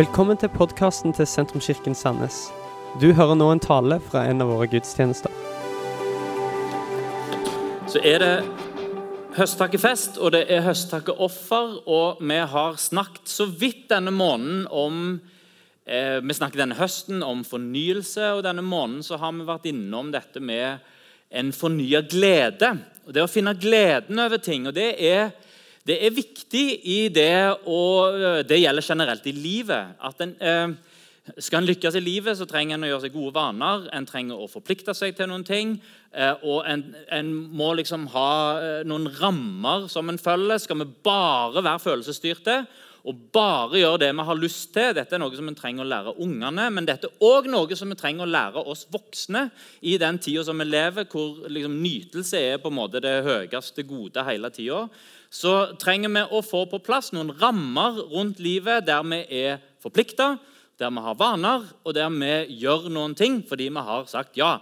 Velkommen til podkasten til Sentrumskirken Sandnes. Du hører nå en tale fra en av våre gudstjenester. Så er det høsttakkefest, og det er høsttakkeoffer, Og vi har snakket så vidt denne måneden om eh, Vi snakket denne høsten om fornyelse, og denne måneden så har vi vært innom dette med en fornya glede. Og Det å finne gleden over ting. og det er det er viktig i det, og det gjelder generelt i livet. at en, eh, Skal en lykkes i livet, så trenger en å gjøre seg gode vaner. En trenger å forplikte seg til noen ting. Eh, og en, en må liksom ha eh, noen rammer som en følger. Skal vi bare være følelsesstyrte og bare gjøre det vi har lyst til Dette er noe som en trenger å lære ungene, men dette er òg noe som vi trenger å lære oss voksne i den tida som vi lever, hvor liksom nytelse er på en måte det høyeste gode hele tida så trenger vi å få på plass noen rammer rundt livet der vi er forplikta, der vi har vaner, og der vi gjør noen ting fordi vi har sagt ja.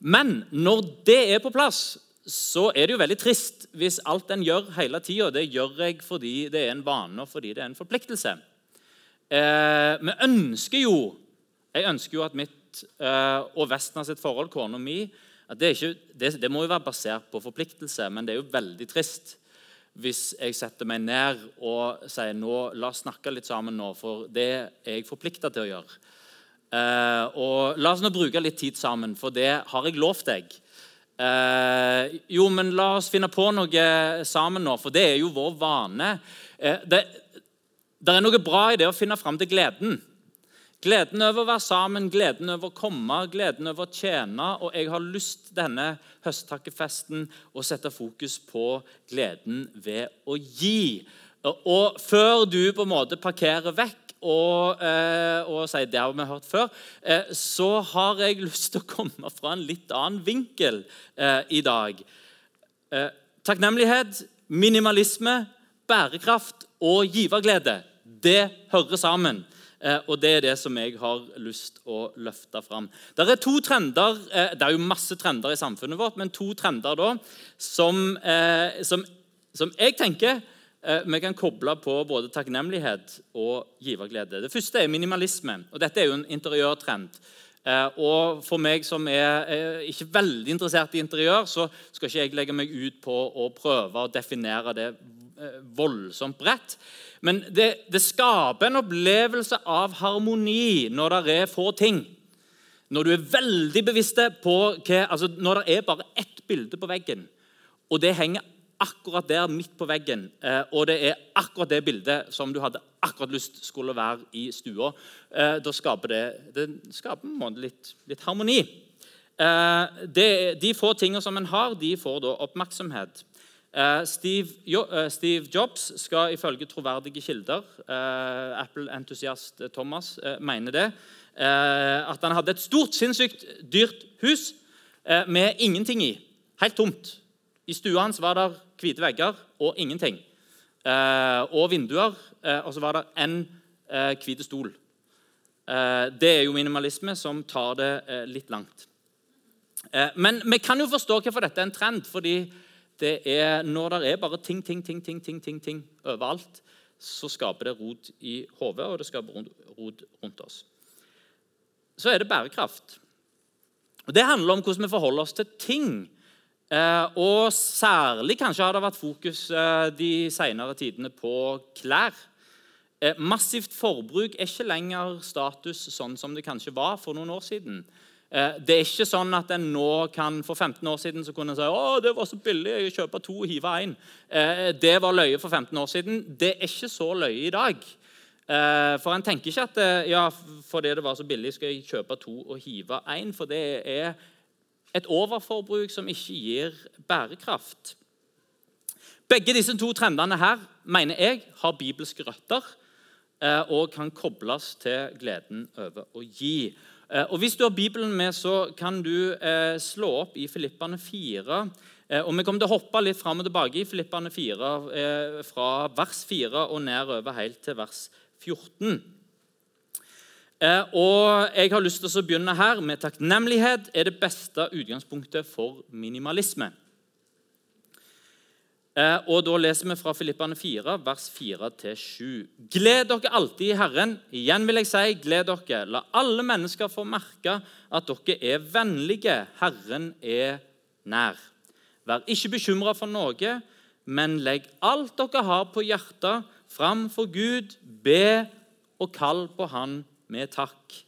Men når det er på plass, så er det jo veldig trist hvis alt en gjør hele tida, det gjør jeg fordi det er en vane og fordi det er en forpliktelse. Eh, vi ønsker jo Jeg ønsker jo at mitt eh, og Vestna sitt forhold, kona mi, det, ikke, det, det må jo være basert på forpliktelse, men det er jo veldig trist hvis jeg setter meg ned og sier nå, la oss snakke litt sammen nå, for det er jeg forplikta til å gjøre. Eh, og La oss nå bruke litt tid sammen, for det har jeg lovt deg. Eh, jo, men la oss finne på noe sammen nå, for det er jo vår vane. Eh, det, det er noe bra i det å finne fram til gleden. Gleden over å være sammen, gleden over å komme, gleden over å tjene. Og jeg har lyst denne høsttakkefesten å sette fokus på gleden ved å gi. Og før du på en måte parkerer vekk og, eh, og sier 'det har vi hørt før', eh, så har jeg lyst til å komme fra en litt annen vinkel eh, i dag. Takknemlighet, minimalisme, bærekraft og giverglede. Det hører sammen. Eh, og Det er det som jeg har lyst å løfte fram. Det er to trender, eh, det er jo masse trender i samfunnet vårt, men to trender da, som, eh, som, som jeg tenker vi kan koble på både takknemlighet og giverglede. Det første er minimalisme. og Dette er jo en interiørtrend. Og For meg som er ikke veldig interessert i interiør, så skal ikke jeg legge meg ut på å prøve å definere det voldsomt bredt. Men det, det, skaper en opplevelse av harmoni når det er få ting. Når du er veldig bevisst på hva, altså Når det er bare ett bilde på veggen, og det henger akkurat der midt på veggen, eh, og det er akkurat det bildet som du hadde akkurat lyst skulle være i stua, eh, da skaper det, det skaper en måte litt, litt harmoni. Eh, de få tingene som en har, de får da oppmerksomhet. Eh, Steve, eh, Jobs skal ifølge troverdige kilder eh, Apple-entusiast Thomas mener det, at han hadde et stort, sinnssykt dyrt hus med ingenting i. Helt tomt. I stua hans var det hvite vegger og ingenting. Og vinduer, og så var det én hvit stol. Det er jo minimalisme som tar det litt langt. Men vi kan jo forstå hvorfor dette er en trend. fordi det er når det er bare ting, ting, ting, ting, ting, ting, ting overalt, så skaper det rot i hodet, og det skaper rot rundt oss. Så er det bærekraft. Og Det handler om hvordan vi forholder oss til ting. Eh, og særlig kanskje har det vært fokus eh, de senere tidene på klær. Eh, massivt forbruk er ikke lenger status sånn som det kanskje var for noen år siden. Eh, det er ikke sånn at en nå kan, For 15 år siden så kunne en si å, det var så billig, jeg kjøper to og hiver én. Eh, det var løye for 15 år siden. Det er ikke så løye i dag. Eh, for en tenker ikke at ja, fordi det var så billig, skal jeg kjøpe to og hive én. For det er et overforbruk som ikke gir bærekraft. Begge disse to trendene her mener jeg har bibelske røtter og kan kobles til gleden over å gi. Eh, og Hvis du har Bibelen med, så kan du eh, slå opp i Filippane 4. Eh, og Vi kommer til å hoppe litt fram og tilbake i Filippane 4, fra vers 4 og nedover helt til vers 14. Og Jeg har lyst til å begynne her med takknemlighet er det beste utgangspunktet for minimalisme. Eh, og Da leser vi fra Filippane 4, vers 4-7. Gled dere alltid i Herren. Igjen vil jeg si, gled dere. La alle mennesker få merke at dere er vennlige. Herren er nær. Vær ikke bekymra for noe, men legg alt dere har på hjertet, fram for Gud. Be og kall på Han med takk.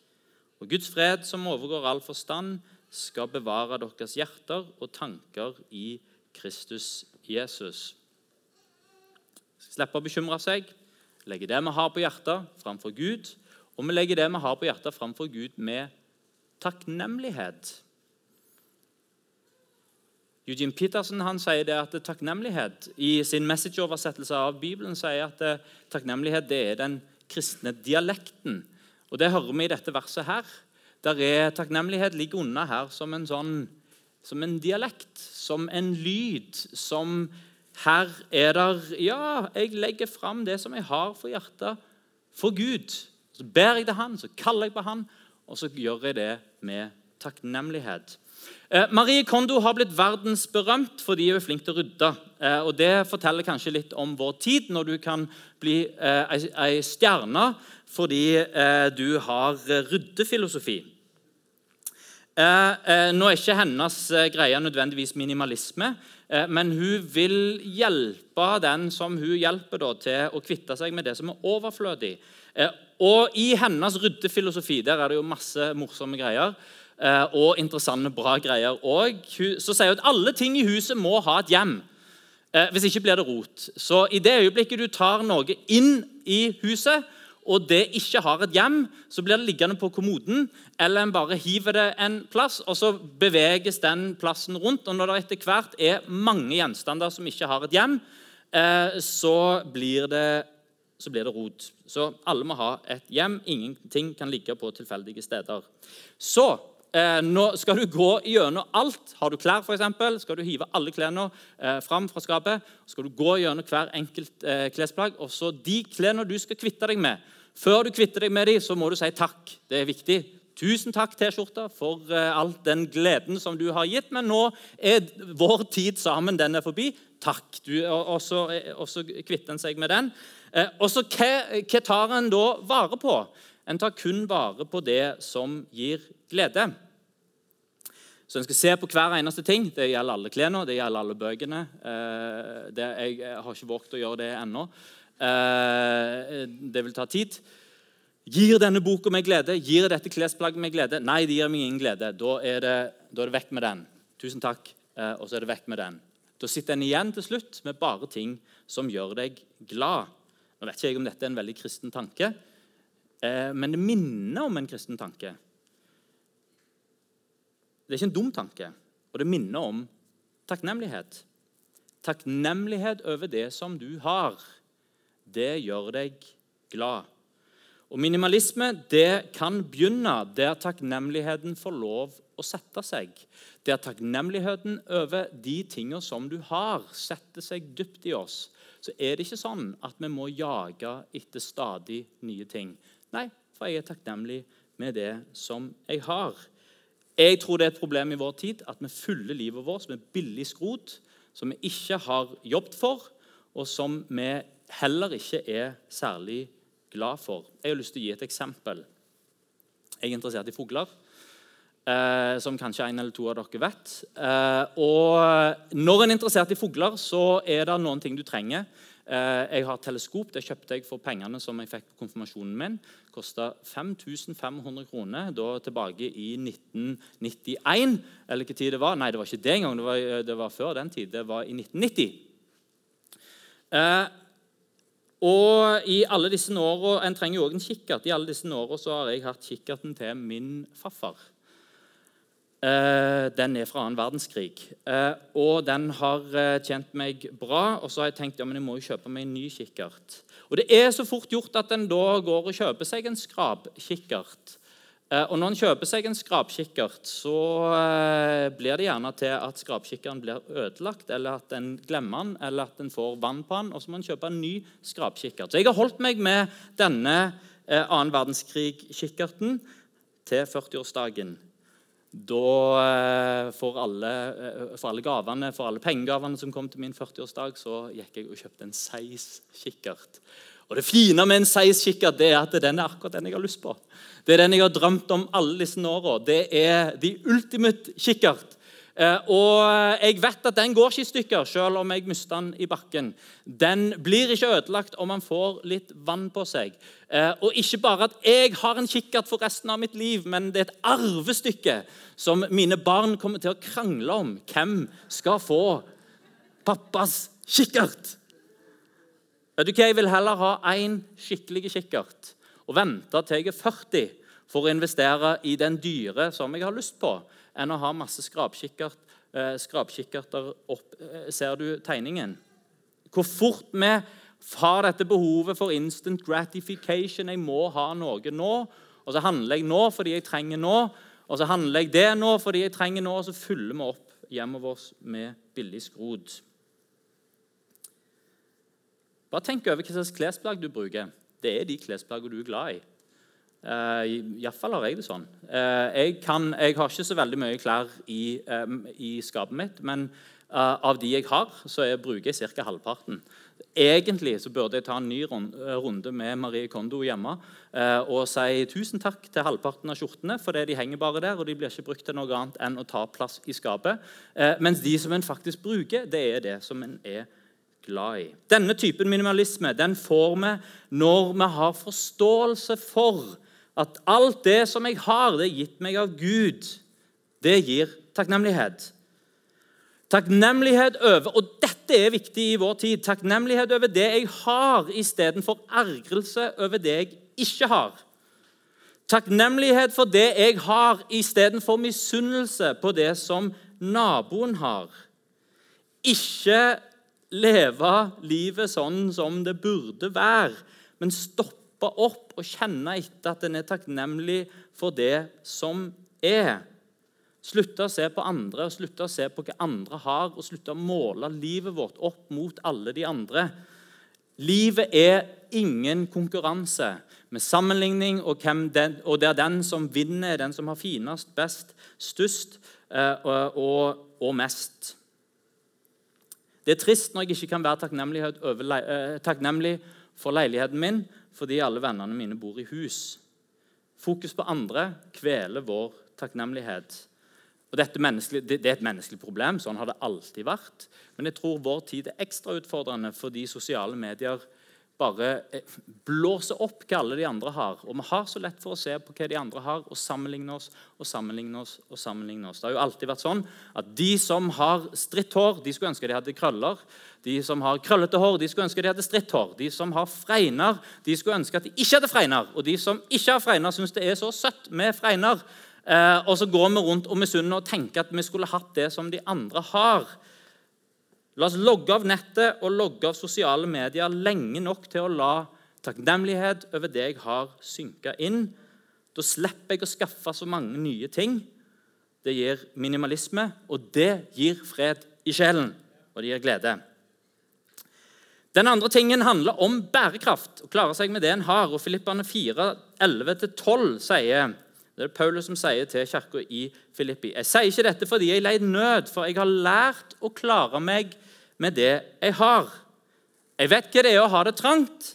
Og Guds fred, som overgår all forstand, skal bevare deres hjerter og tanker i Kristus Jesus. Slippe å bekymre seg, legge det vi har på hjertet, framfor Gud. Og vi legger det vi har på hjertet, framfor Gud med takknemlighet. Eugene Peterson han sier det at takknemlighet i sin messageoversettelse av Bibelen sier at eh, takknemlighet det er den kristne dialekten. Og Det hører vi i dette verset her. Der er Takknemlighet ligger unna her som en, sånn, som en dialekt, som en lyd, som Her er der Ja, jeg legger fram det som jeg har for hjertet, for Gud. Så ber jeg til Han, så kaller jeg på Han, og så gjør jeg det med takknemlighet. Eh, Marie Kondo har blitt verdensberømt fordi hun er flink til å rydde. Eh, og Det forteller kanskje litt om vår tid, når du kan bli eh, ei stjerne fordi du har ryddefilosofi. Nå er ikke hennes greie nødvendigvis minimalisme, men hun vil hjelpe den som hun hjelper, til å kvitte seg med det som er overflødig. Og I hennes ryddefilosofi der er det jo masse morsomme greier. Eh, og interessante, bra greier. Og så sier hun at alle ting i huset må ha et hjem. Eh, hvis ikke blir det rot. Så i det øyeblikket du tar noe inn i huset, og det ikke har et hjem, så blir det liggende på kommoden, eller en bare hiver det en plass, og så beveges den plassen rundt. Og når det etter hvert er mange gjenstander som ikke har et hjem, eh, så blir det, så blir det rot. Så alle må ha et hjem. Ingenting kan ligge på tilfeldige steder. Så nå skal du gå gjennom alt. Har du klær, f.eks., skal du hive alle klærne eh, fram fra skapet. skal du gå gjennom hver enkelt eh, klesplagg. Og så de klærne du skal kvitte deg med. Før du kvitter deg med dem, så må du si takk. Det er viktig. Tusen takk, T-skjorta, for eh, all den gleden som du har gitt. Men nå er vår tid sammen den er forbi. Takk. Du, og, og, så, eh, og så kvitter en seg med den. Eh, og så hva tar en da vare på? En tar kun vare på det som gir glede. Så en skal se på hver eneste ting. Det gjelder alle klærne, det gjelder alle bøkene. Eh, jeg har ikke våget å gjøre det ennå. Eh, det vil ta tid. Gir denne boka meg glede? Gir dette klesplagget meg glede? Nei, det gir meg ingen glede. Da er det, da er det vekk med den. Tusen takk. Eh, og så er det vekk med den. Da sitter en igjen til slutt med bare ting som gjør deg glad. Nå vet ikke jeg om dette er en veldig kristen tanke, men det minner om en kristen tanke. Det er ikke en dum tanke, og det minner om takknemlighet. Takknemlighet over det som du har. Det gjør deg glad. Og Minimalisme det kan begynne der takknemligheten får lov å sette seg. Der takknemligheten over de tingene som du har, setter seg dypt i oss. Så er det ikke sånn at vi må jage etter stadig nye ting. Nei, for jeg er takknemlig med det som jeg har. Jeg tror det er et problem i vår tid at vi fyller livet vårt med billig skrot som vi ikke har jobbet for, og som vi heller ikke er særlig glad for. Jeg har lyst til å gi et eksempel. Jeg er interessert i fugler, eh, som kanskje en eller to av dere vet. Eh, og når en er interessert i fugler, så er det noen ting du trenger. Eh, jeg har teleskop. Det kjøpte jeg for pengene som jeg fikk på konfirmasjonen min. Kosta 5500 kroner da tilbake i 1991. Eller hva tid det var. Nei, det var ikke det engang. Det var, det var før den tid. Det var i 1990. Eh, og i alle disse årene, En trenger jo òg en kikkert. I alle disse åra har jeg hatt kikkerten til min farfar. Eh, den er fra annen verdenskrig. Eh, og den har eh, tjent meg bra. Og så har jeg tenkt ja, men jeg må jo kjøpe meg en ny kikkert. Og det er så fort gjort at en da går og kjøper seg en skrapkikkert. Og når en kjøper seg en skrapkikkert, så blir det gjerne til at skrapkikkeren blir ødelagt, eller at en glemmer den, eller at en får vann på den, og så må en kjøpe en ny skrapkikkert. Så jeg har holdt meg med denne annen verdenskrig-kikkerten til 40-årsdagen da for alle, for alle gavene, for alle pengegavene som kom til min 40-årsdag, så gikk jeg og kjøpte en Seis-kikkert. Og Det fine med en Seis-kikkert er at den er akkurat den jeg har lyst på. Det er den jeg har drømt om alle disse åra. Det er The Ultimate kikkert. Eh, og jeg vet at den går ikke i stykker, selv om jeg mister den i bakken. Den blir ikke ødelagt om man får litt vann på seg. Eh, og ikke bare at jeg har en kikkert for resten av mitt liv, men det er et arvestykke som mine barn kommer til å krangle om. Hvem skal få pappas kikkert? Vet du hva, Jeg vil heller ha én skikkelig kikkert og vente til jeg er 40 for å investere i den dyre som jeg har lyst på enn å ha masse skrapkikkert, eh, skrapkikkerter opp. Eh, ser du tegningen? Hvor fort vi har dette behovet for instant gratification. Jeg må ha noe nå, og så handler jeg nå fordi jeg trenger nå. Og så handler jeg det nå fordi jeg trenger nå, og så fyller vi opp hjemmet vårt med billig skrot. Bare tenk over hva slags klesplagg du bruker. Det er de klesplaggene du er glad i. Uh, Iallfall har jeg det sånn. Uh, jeg, kan, jeg, har ikke så veldig mye klær i, um, i skapet mitt, men uh, av de jeg har, så jeg bruker jeg ca. halvparten. Egentlig så burde jeg ta en ny runde med Marie Kondo hjemme og si tusen takk til halvparten av skjortene, fordi de henger bare der, og de blir ikke brukt til noe annet enn å ta plass i skapet. mens de som en faktisk bruker, det er det som en er glad i. Denne typen minimalisme den får vi når vi har forståelse for at alt det som jeg har, det er gitt meg av Gud. Det gir takknemlighet. Takknemlighet over Og dette er viktig i vår tid. Takknemlighet over det jeg har, istedenfor ergrelse over det jeg ikke har. Takknemlighet for det jeg har, istedenfor misunnelse på det som naboen har. Ikke leve livet sånn som det burde være, men stoppe stoppe opp og kjenne etter at en er takknemlig for det som er. Slutte å se på andre og slutte å se på hva andre har, og slutte å måle livet vårt opp mot alle de andre. Livet er ingen konkurranse med sammenligning, og, den, og det er den som vinner, den som har finest, best, størst eh, og, og, mest. Det er trist når jeg ikke kan være eh, takknemlig for leiligheten min, fordi alle vennene mine bor i hus. Fokus på andre kveler vår takknemlighet. Og det er et menneskelig problem. Sånn har det alltid vært. Men jeg tror vår tid er ekstra utfordrende fordi sosiale medier bare eh, blåser opp hva alle de andre har. Og vi har så lett for å se på hva de andre har, og sammenligne oss og sammenligne oss. og sammenligne oss. Det har jo alltid vært sånn at De som har stritt hår, de skulle ønske de hadde krøller. De som har krøllete hår, de skulle ønske de hadde stritt hår. De som har fregner, de skulle ønske at de ikke hadde fregner. Og de som ikke har fregner, syns det er så søtt med fregner. Eh, og så går vi rundt og misunner og tenker at vi skulle hatt det som de andre har. La oss logge av nettet og logge av sosiale medier lenge nok til å la takknemlighet over det jeg har, synke inn. Da slipper jeg å skaffe så mange nye ting. Det gir minimalisme, og det gir fred i sjelen, og det gir glede. Den andre tingen handler om bærekraft, å klare seg med det en har. og Filippane 4, 11-12 sier det er Paulus som sier til kirka i Filippi. Jeg sier ikke dette fordi jeg leid nød, for jeg har lært å klare meg med det jeg har. Jeg vet hva det er å ha det trangt,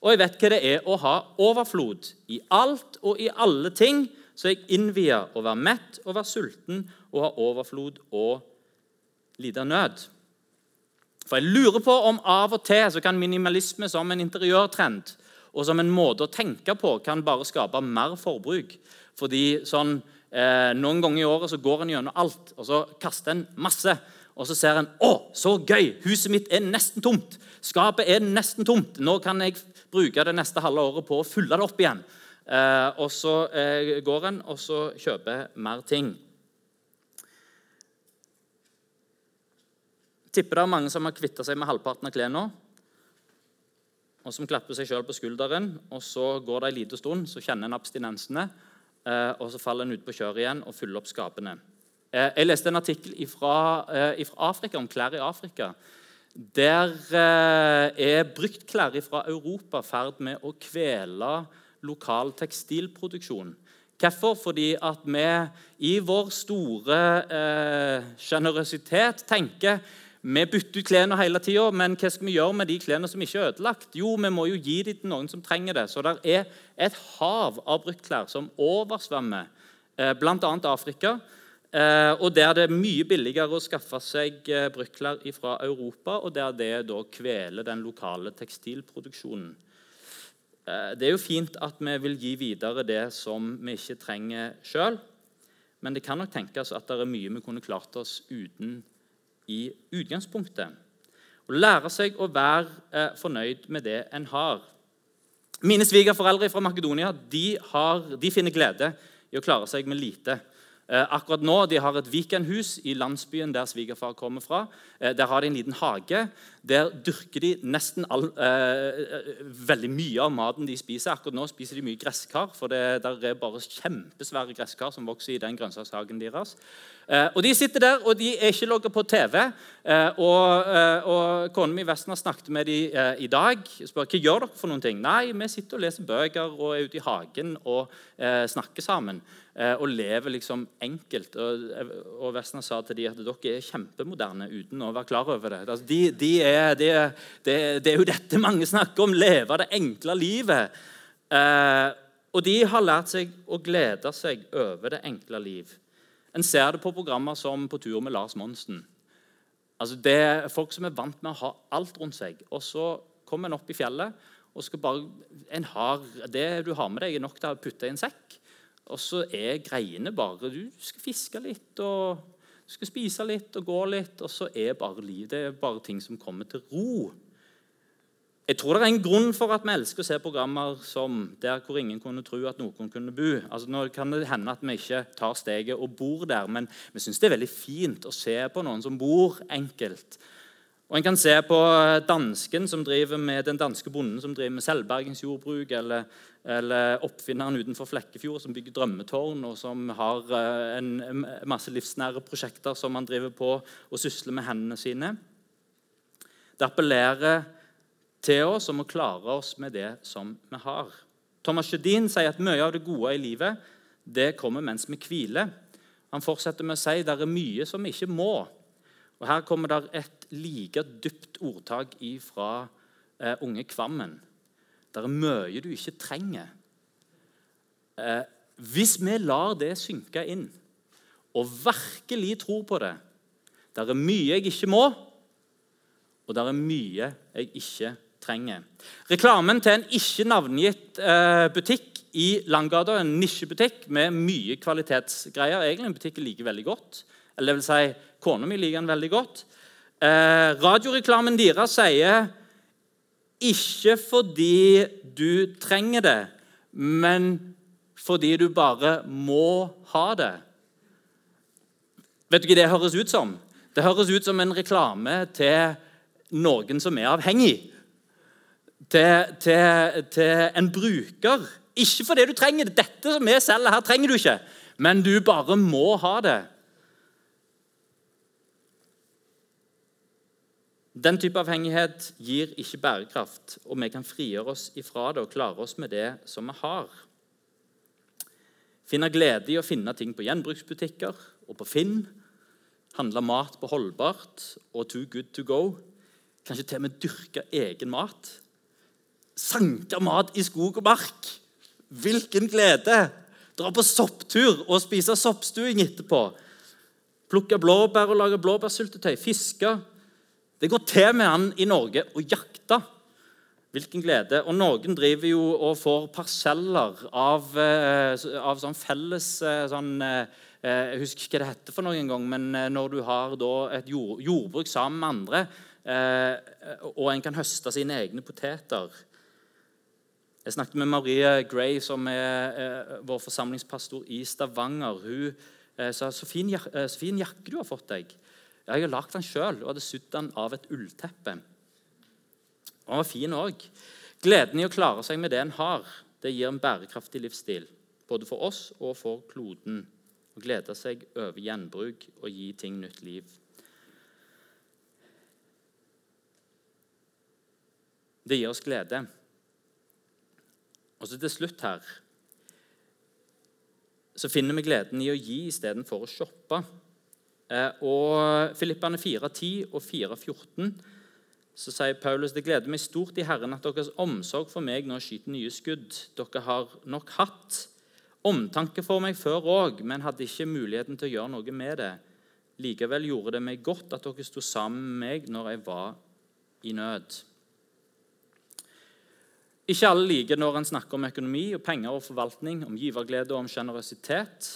og jeg vet hva det er å ha overflod. I alt og i alle ting så jeg innvier å være mett og være sulten og ha overflod og lide nød. For jeg lurer på om av og til så kan minimalisme som en interiørtrend og som en måte å tenke på kan bare skape mer forbruk. Fordi sånn, eh, Noen ganger i året så går en gjennom alt, og så kaster en masse. Og så ser en å, så gøy! Huset mitt er nesten tomt. Skapet er nesten tomt. Nå kan jeg bruke det neste halve året på å fylle det opp igjen. Eh, og så eh, går en og så kjøper mer ting. Tipper det er mange som har kvitta seg med halvparten av klærne. Og som klapper seg sjøl på skulderen. og Så går det en liten stund, så kjenner en abstinensene. Eh, og Så faller en ut på kjøret igjen og fyller opp skapene. Eh, jeg leste en artikkel fra eh, Afrika, om klær i Afrika. Der eh, er bruktklær fra Europa i ferd med å kvele lokal tekstilproduksjon. Hvorfor? Fordi at vi i vår store sjenerøsitet tenker vi bytter ut klærne hele tida, men hva skal vi gjøre med de klærne som ikke er ødelagt? Jo, vi må jo gi dem til noen som trenger det. Så det er et hav av bruktklær som oversvømmer eh, bl.a. Afrika. Eh, og der det er mye billigere å skaffe seg eh, bruktklær fra Europa, og der det da kveler den lokale tekstilproduksjonen. Det er jo fint at vi vil gi videre det som vi ikke trenger sjøl, men det kan nok tenkes at det er mye vi kunne klart oss uten i utgangspunktet. Å lære seg å være eh, fornøyd med det en har. Mine svigerforeldre fra Makedonia de, har, de finner glede i å klare seg med lite. Eh, akkurat nå de har et weekendhus i landsbyen der svigerfar kommer fra. Eh, der har de en liten hage. Der dyrker de nesten all, eh, eh, veldig mye av maten de spiser. Akkurat nå spiser de mye gresskar, for det er bare kjempesvære gresskar som vokser i den grønnsakshagen deres. Eh, og De sitter der, og de er ikke logget på TV. Eh, og, og Kona mi har snakket med dem i dag. spør hva gjør dere for noen ting. Nei, vi sitter og leser bøker og er ute i hagen og snakker sammen. Og lever liksom enkelt. Og, og Vesna sa til dem at dere er kjempemoderne uten å være klar over det. Altså, de, de er, de er, det, det, er jo dette mange snakker om. Leve det enkle livet. og de har lært seg å glede seg over det enkle liv. En ser det på programmer som På tur med Lars Monsen. Altså det er Folk som er vant med å ha alt rundt seg. Og så kommer en opp i fjellet, og skal bare, en har, det du har med deg, er nok til å putte i en sekk. Og så er greiene bare Du skal fiske litt, og du skal spise litt og gå litt. Og så er bare liv, det er bare ting som kommer til ro. Jeg tror det er en grunn for at vi elsker å se programmer som der hvor ingen kunne tro at noen kunne bo. Altså, nå kan det hende at vi ikke tar steget og bor der, men vi syns det er veldig fint å se på noen som bor enkelt. Og En kan se på dansken som driver med, den danske bonden som driver med selvbergingsjordbruk, eller, eller oppfinneren utenfor Flekkefjord som bygger drømmetårn, og som har eh, en, masse livsnære prosjekter som han driver på og sysler med hendene sine. Det appellerer til oss om å klare oss med det som vi har. Thomas Sjødin sier at mye av det gode i livet det kommer mens vi hviler. Han fortsetter med å si at det er mye som vi ikke må. Og Her kommer det et like dypt ordtak fra eh, unge Kvammen. Det er mye du ikke trenger. Eh, hvis vi lar det synke inn og virkelig tror på det Det er mye jeg ikke må, og det er mye jeg ikke trenger. Reklamen til en ikke navngitt eh, butikk i Langgata, en nisjebutikk med mye kvalitetsgreier. Egentlig en butikk jeg liker veldig godt. Eller det vil si, kona mi liker den veldig godt. Eh, radioreklamen deres sier ikke fordi du trenger det, men fordi du bare må ha det. Vet du hva det høres ut som? Det høres ut som en reklame til noen som er avhengig til, til, til en bruker. Ikke fordi du trenger det. Dette som vi selger her, trenger du ikke. Men du bare må ha det. Den type avhengighet gir ikke bærekraft, og vi kan frigjøre oss ifra det og klare oss med det som vi har. Finne glede i å finne ting på gjenbruksbutikker og på Finn. Handle mat på holdbart og too good to go. Kanskje til og med dyrke egen mat sanke mat i skog og mark. Hvilken glede! Dra på sopptur og spise soppstuing etterpå. Plukke blåbær og lage blåbærsyltetøy. Fiske. Det går til med han i Norge å jakte. Hvilken glede. Og noen driver jo og får parseller av, eh, av sånn felles eh, sånn, eh, Jeg husker ikke hva det heter for noen gang, men når du har et jord, jordbruk sammen med andre, og en kan høste sine egne poteter jeg snakket med Marie Gray, som er vår forsamlingspastor i Stavanger. Hun sa så fin, jak så fin jakke du har fått deg. Ja, jeg har lagd den sjøl og hadde sydd den av et ullteppe. Og den var fin òg. Gleden i å klare seg med det en har, det gir en bærekraftig livsstil. Både for oss og for kloden. Å glede seg over gjenbruk og gi ting nytt liv. Det gir oss glede. Og så til slutt her så finner vi gleden i å gi istedenfor å shoppe. Eh, og Filippane 4.10 og 4.14 så sier Paulus det gleder meg stort i Herren at deres omsorg for meg nå skyter nye skudd. Dere har nok hatt omtanke for meg før òg, men hadde ikke muligheten til å gjøre noe med det. Likevel gjorde det meg godt at dere sto sammen med meg når jeg var i nød. Ikke alle liker når en snakker om økonomi og penger og forvaltning, om giverglede og om sjenerøsitet.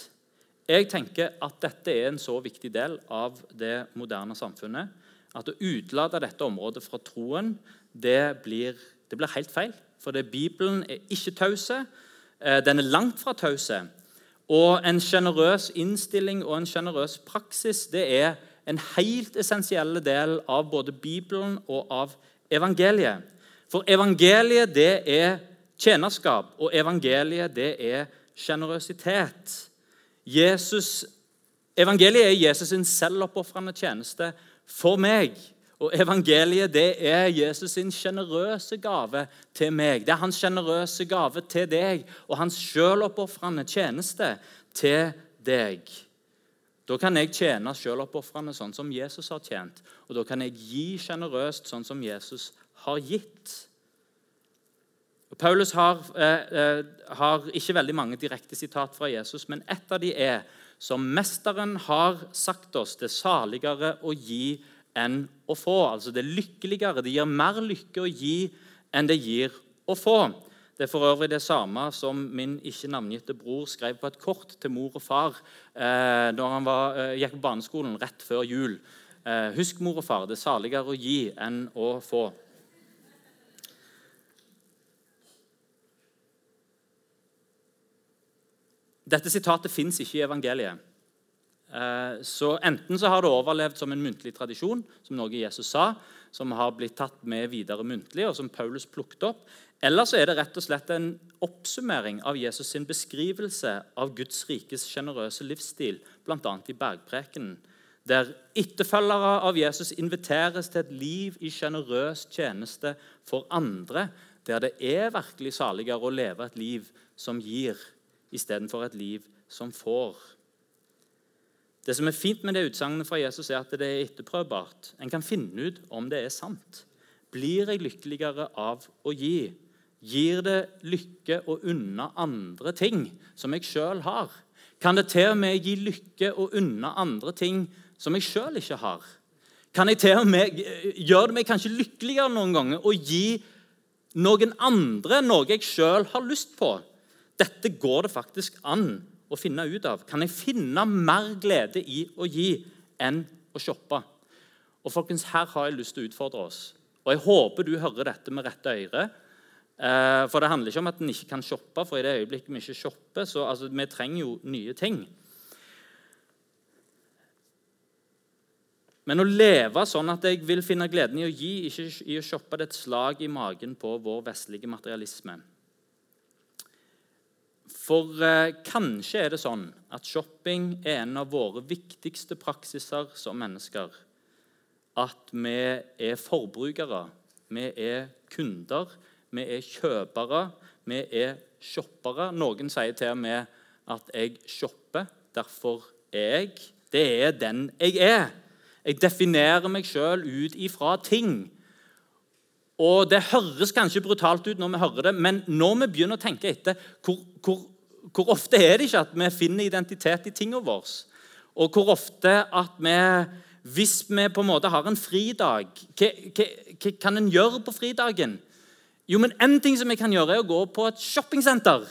Jeg tenker at dette er en så viktig del av det moderne samfunnet at å utelate dette området fra troen det blir, det blir helt feil. For Bibelen er ikke tause. Eh, den er langt fra tause. Og en sjenerøs innstilling og en sjenerøs praksis det er en helt essensiell del av både Bibelen og av evangeliet. For evangeliet, det er tjenerskap, og evangeliet, det er sjenerøsitet. Evangeliet er Jesus' sin selvoppofrende tjeneste for meg. Og evangeliet det er Jesus' sin sjenerøse gave til meg. Det er hans sjenerøse gave til deg og hans sjøloppofrende tjeneste til deg. Da kan jeg tjene sjøloppofrende sånn som Jesus har tjent. Og da kan jeg gi sjenerøst sånn som Jesus har gitt. Paulus har, eh, eh, har, ikke veldig mange direkte sitat fra Jesus, men ett av de er som Mesteren har sagt oss, det er saligere å gi enn å få. Altså det er lykkeligere. Det gir mer lykke å gi enn det gir å få. Det er for øvrig det samme som min ikke navngitte bror skrev på et kort til mor og far eh, når han var, eh, gikk på barneskolen rett før jul. Eh, husk, mor og far, det er saligere å gi enn å få. Dette sitatet fins ikke i evangeliet. Eh, så Enten så har det overlevd som en muntlig tradisjon, som noe Jesus sa, som har blitt tatt med videre muntlig, og som Paulus plukket opp. Eller så er det rett og slett en oppsummering av Jesus' sin beskrivelse av Guds rikes sjenerøse livsstil, bl.a. i bergprekenen, der etterfølgere av Jesus inviteres til et liv i sjenerøs tjeneste for andre, der det er virkelig saligere å leve et liv som gir istedenfor et liv som får. Det som er fint med det utsagnet fra Jesus, er at det er etterprøvbart. En kan finne ut om det er sant. Blir jeg lykkeligere av å gi? Gir det lykke å unne andre ting som jeg sjøl har? Kan det til og med gi lykke å unne andre ting som jeg sjøl ikke har? Kan jeg til og med gjøre det meg kanskje lykkeligere noen ganger å gi noen andre noe jeg sjøl har lyst på? Dette går det faktisk an å finne ut av. Kan jeg finne mer glede i å gi enn å shoppe? Og folkens, Her har jeg lyst til å utfordre oss. Og Jeg håper du hører dette med rette øyre. Eh, for det handler ikke om at en ikke kan shoppe, for i det øyeblikket vi ikke shopper, så altså, vi trenger jo nye ting. Men å leve sånn at jeg vil finne gleden i å gi, ikke i å shoppe, det er et slag i magen på vår vestlige materialisme. For eh, kanskje er det sånn at shopping er en av våre viktigste praksiser som mennesker. At vi er forbrukere, vi er kunder, vi er kjøpere, vi er shoppere. Noen sier til og med at jeg shopper, derfor er jeg. Det er den jeg er. Jeg definerer meg sjøl ut ifra ting. Og Det høres kanskje brutalt ut når vi hører det, men når vi begynner å tenke etter hvor, hvor hvor ofte er det ikke at vi finner identitet i tingene våre? Og hvor ofte at vi, hvis vi på en måte har en fridag Hva, hva, hva kan en gjøre på fridagen? Jo, men En ting som jeg kan gjøre, er å gå på et shoppingsenter.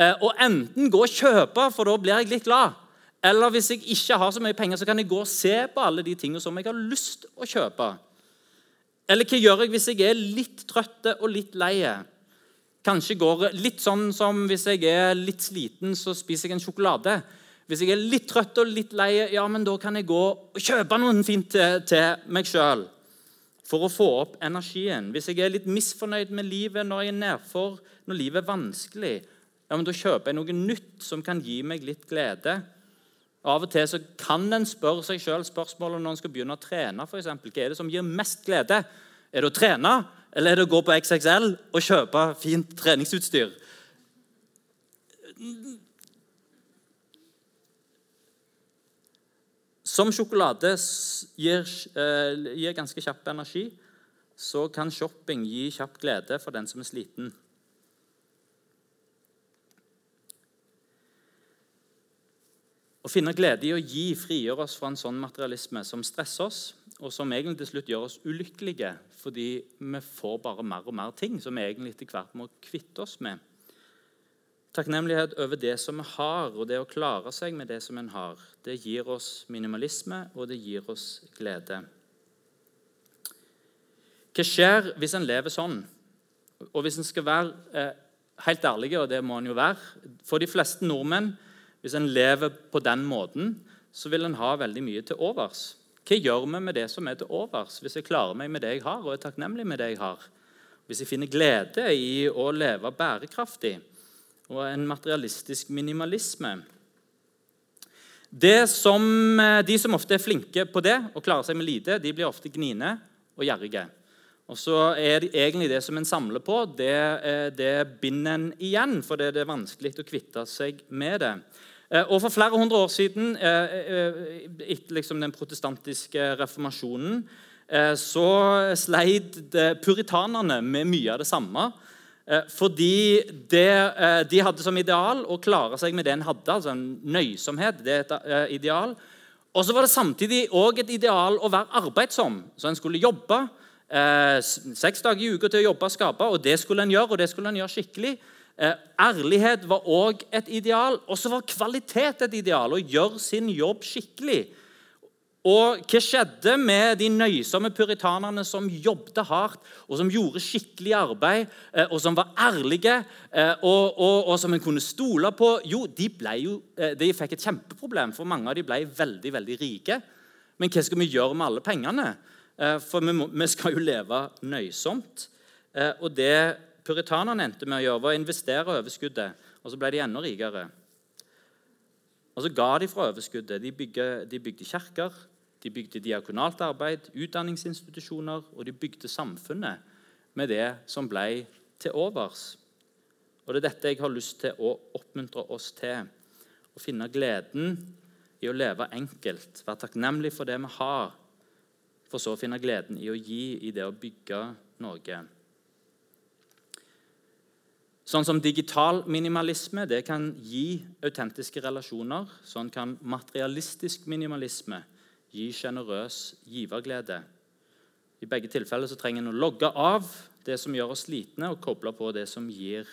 Eh, og enten gå og kjøpe, for da blir jeg litt glad. Eller hvis jeg ikke har så mye penger, så kan jeg gå og se på alle de tingene som jeg har lyst å kjøpe. Eller hva gjør jeg hvis jeg er litt trøtt og litt lei? Kanskje går litt sånn som hvis jeg er litt sliten, så spiser jeg en sjokolade. Hvis jeg er litt trøtt og litt lei, ja, men da kan jeg gå og kjøpe noe fint til, meg sjøl for å få opp energien. Hvis jeg er litt misfornøyd med livet når jeg er nedfor, når livet er vanskelig, ja, men da kjøper jeg noe nytt som kan gi meg litt glede. Av og til så kan en spørre seg sjøl spørsmålet når en skal begynne å trene. For eksempel. Hva er det som gir mest glede? Er det å trene, eller er det å gå på XXL og kjøpe fint treningsutstyr? Som sjokolade gir, eh, gir ganske kjapp energi, så kan shopping gi kjapp glede for den som er sliten. Å finne glede i å gi frigjør oss fra en sånn materialisme som stresser oss, og som egentlig til slutt gjør oss ulykkelige fordi vi får bare mer og mer ting som vi egentlig etter hvert må kvitte oss med. Takknemlighet over det som vi har, og det å klare seg med det som en har, det gir oss minimalisme, og det gir oss glede. Hva skjer hvis en lever sånn? Og hvis en skal være eh, helt ærlig, og det må en jo være For de fleste nordmenn, hvis en lever på den måten, så vil en ha veldig mye til overs. Hva gjør vi med det som er til overs, hvis jeg klarer meg med det jeg har, og er takknemlig med det jeg har? Hvis jeg finner glede i å leve bærekraftig? og en materialistisk minimalisme. Som, eh, de som ofte er flinke på det og klarer seg med lite, de blir ofte gniende og gjerrige. Og så er det egentlig det som en samler på, det, eh, det binder en igjen, for det er vanskelig å kvitte seg med det. Eh, og For flere hundre år siden, etter liksom den protestantiske reformasjonen, så sleit puritanerne med mye av det samme. Eh, fordi det, eh, de hadde som ideal å klare seg med det en hadde. altså en Nøysomhet. det er et eh, ideal. Og så var det samtidig òg et ideal å være arbeidsom. Så en skulle jobbe eh, seks dager i uka til å jobbe og skape, og det skulle en gjøre, og det skulle en gjøre skikkelig. Eh, ærlighet var òg et ideal. Og så var kvalitet et ideal. Å gjøre sin jobb skikkelig. Og hva skjedde med de nøysomme puritanerne som jobbet hardt, og som gjorde skikkelig arbeid, eh, og som var ærlige, eh, og, og, og som en kunne stole på? Jo, de, jo, de fikk et kjempeproblem, for mange av de ble veldig, veldig rike. Men hva skal vi gjøre med alle pengene? For vi, må, vi skal jo leve nøysomt. Og det puritanerne endte med å gjøre, var å investere overskuddet, og så ble de enda rikere. Og så ga de fra overskuddet. De bygde, de bygde kirker, de bygde diakonalt arbeid, utdanningsinstitusjoner, og de bygde samfunnet med det som ble til overs. Og Det er dette jeg har lyst til å oppmuntre oss til. Å finne gleden i å leve enkelt, være takknemlig for det vi har, for så å finne gleden i å gi i det å bygge noe. Sånn som Digital minimalisme det kan gi autentiske relasjoner. Sånn kan materialistisk minimalisme gi sjenerøs giverglede. I begge tilfeller så trenger en å logge av det som gjør oss slitne, og koble på det som gir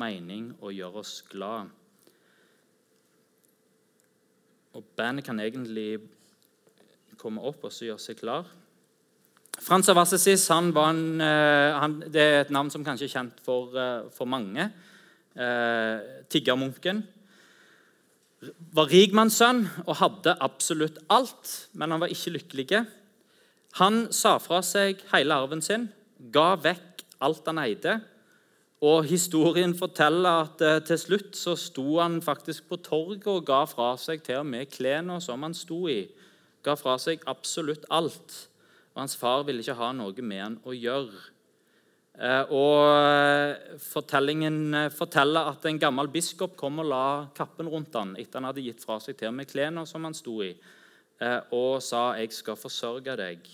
mening og gjør oss glad. Og Bandet kan egentlig komme opp og så gjøre seg klar. Frans av Assisi han eh, det er et navn som kanskje er kjent for, eh, for mange. Eh, tiggermunken var rikmannssønn og hadde absolutt alt, men han var ikke lykkelig. Han sa fra seg hele arven sin, ga vekk alt han eide. Og Historien forteller at eh, til slutt så sto han faktisk på torget og ga fra seg til og med klærne som han sto i. Ga fra seg absolutt alt. Og Hans far ville ikke ha noe med han å gjøre. Eh, og eh, Fortellingen eh, forteller at en gammel biskop kom og la kappen rundt han etter han hadde gitt fra seg til og med klærne som han sto i, og sa 'Jeg skal forsørge deg'.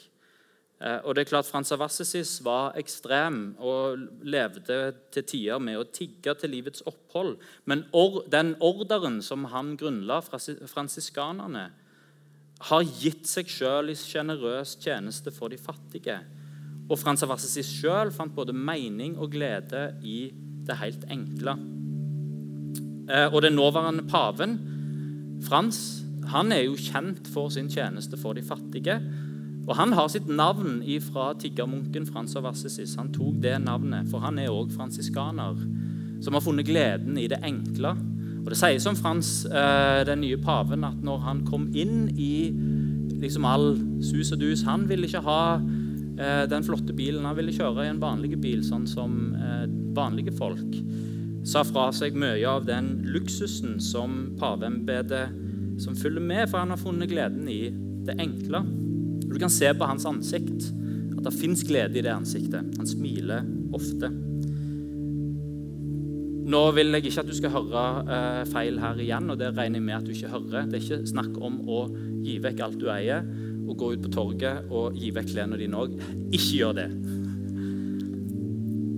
Og det er klart Frans av Assisi var ekstrem og levde til tider med å tigge til livets opphold. Men den orderen som han grunnla, fransiskanerne, har gitt seg sjøl i sjenerøs tjeneste for de fattige. Og Frans av Assisi sjøl fant både mening og glede i det helt enkle. Eh, og den nåværende paven, Frans, han er jo kjent for sin tjeneste for de fattige. Og Han har sitt navn fra tiggermunken Frans av Assisi. Han tok det navnet, for han er òg fransiskaner, som har funnet gleden i det enkle. Og Det sies om Frans, eh, den nye paven, at når han kom inn i liksom all sus og dus Han ville ikke ha Eh, den flotte bilen. Han ville kjøre i en vanlig bil, sånn som eh, vanlige folk. Sa fra seg mye av den luksusen som paveembetet som følger med, for han har funnet gleden i det enkle. Du kan se på hans ansikt at det fins glede i det ansiktet. Han smiler ofte. Nå vil jeg ikke at du skal høre eh, feil her igjen, og det regner jeg med at du ikke hører. Det er ikke snakk om å gi vekk alt du eier, og gå ut på torget og gi vekk klærne dine òg. Ikke gjør det.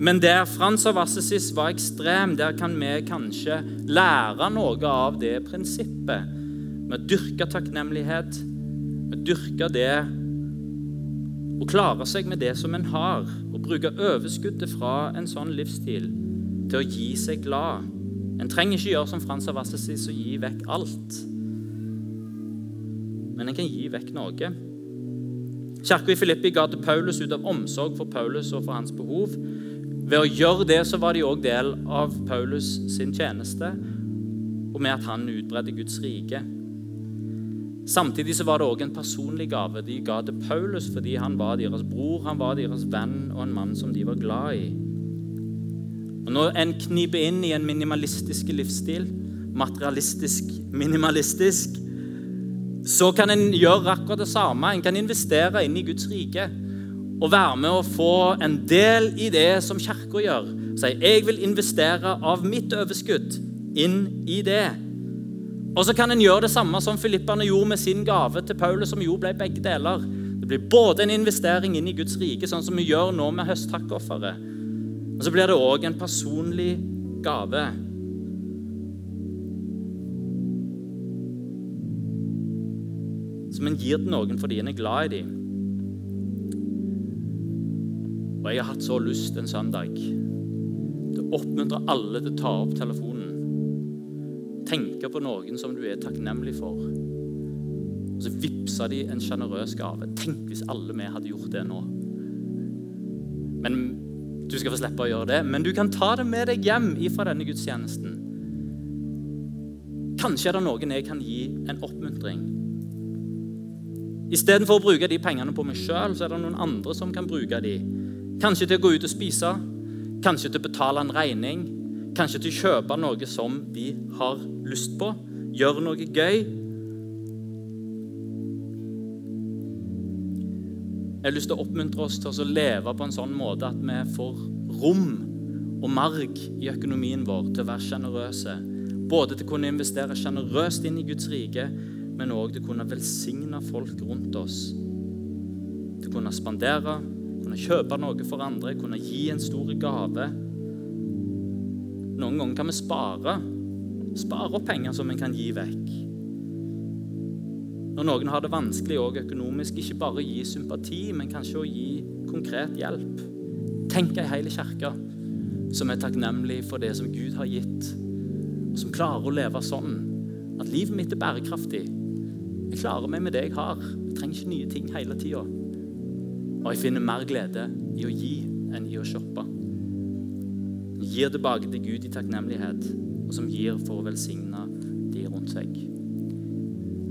Men der Frans av Assesis var ekstrem, der kan vi kanskje lære noe av det prinsippet. Vi dyrker takknemlighet, Vi dyrker det å klare seg med det som en har, og bruke overskuddet fra en sånn livsstil til å gi seg glad. En trenger ikke gjøre som Frans av Assisi og gi vekk alt. Men en kan gi vekk noe. Kirka i Filippi ga til Paulus ut av omsorg for Paulus og for hans behov. Ved å gjøre det så var de òg del av Paulus sin tjeneste, og med at han utbredde Guds rike. Samtidig så var det òg en personlig gave de ga til Paulus fordi han var deres bror, han var deres venn og en mann som de var glad i. Og Når en kniper inn i en minimalistisk livsstil, materialistisk minimalistisk, så kan en gjøre akkurat det samme. En kan investere inn i Guds rike og være med å få en del i det som Kirka gjør. Si jeg vil investere av mitt overskudd inn i det. Og så kan en gjøre det samme som filipperne gjorde med sin gave til Paulus, som jo ble begge deler. Det blir både en investering inn i Guds rike, sånn som vi gjør nå med høsttakofferet. Og så blir det òg en personlig gave. Som en gir til noen fordi en er glad i dem. Og jeg har hatt så lyst en søndag til å oppmuntre alle til å ta opp telefonen. Tenke på noen som du er takknemlig for. Og så vippsa de en sjenerøs gave. Tenk hvis alle vi hadde gjort det nå. Men Du skal få slippe å gjøre det, men du kan ta det med deg hjem ifra denne gudstjenesten. Kanskje er det noen jeg kan gi en oppmuntring. Istedenfor å bruke de pengene på meg sjøl, så er det noen andre som kan bruke de Kanskje til å gå ut og spise, kanskje til å betale en regning, kanskje til å kjøpe noe som de har lyst på, gjøre noe gøy. Jeg har lyst til å oppmuntre oss til å leve på en sånn måte at vi får rom og marg i økonomien vår til å være sjenerøse. Både til å kunne investere sjenerøst inn i Guds rike, men òg til å kunne velsigne folk rundt oss. Til å kunne spandere kunne kjøpe noe for andre, kunne gi en stor gave. Noen ganger kan vi spare. Spare opp penger som vi kan gi vekk. Når noen har det vanskelig og økonomisk, ikke bare gi sympati, men kanskje å gi konkret hjelp. Tenk ei hel kirke som er takknemlig for det som Gud har gitt, og som klarer å leve sånn at livet mitt er bærekraftig. Jeg klarer meg med det jeg har. Jeg trenger ikke nye ting hele tida. Og jeg finner mer glede i å gi enn i å shoppe. Gir tilbake til Gud i takknemlighet, og som gir for å velsigne de rundt seg.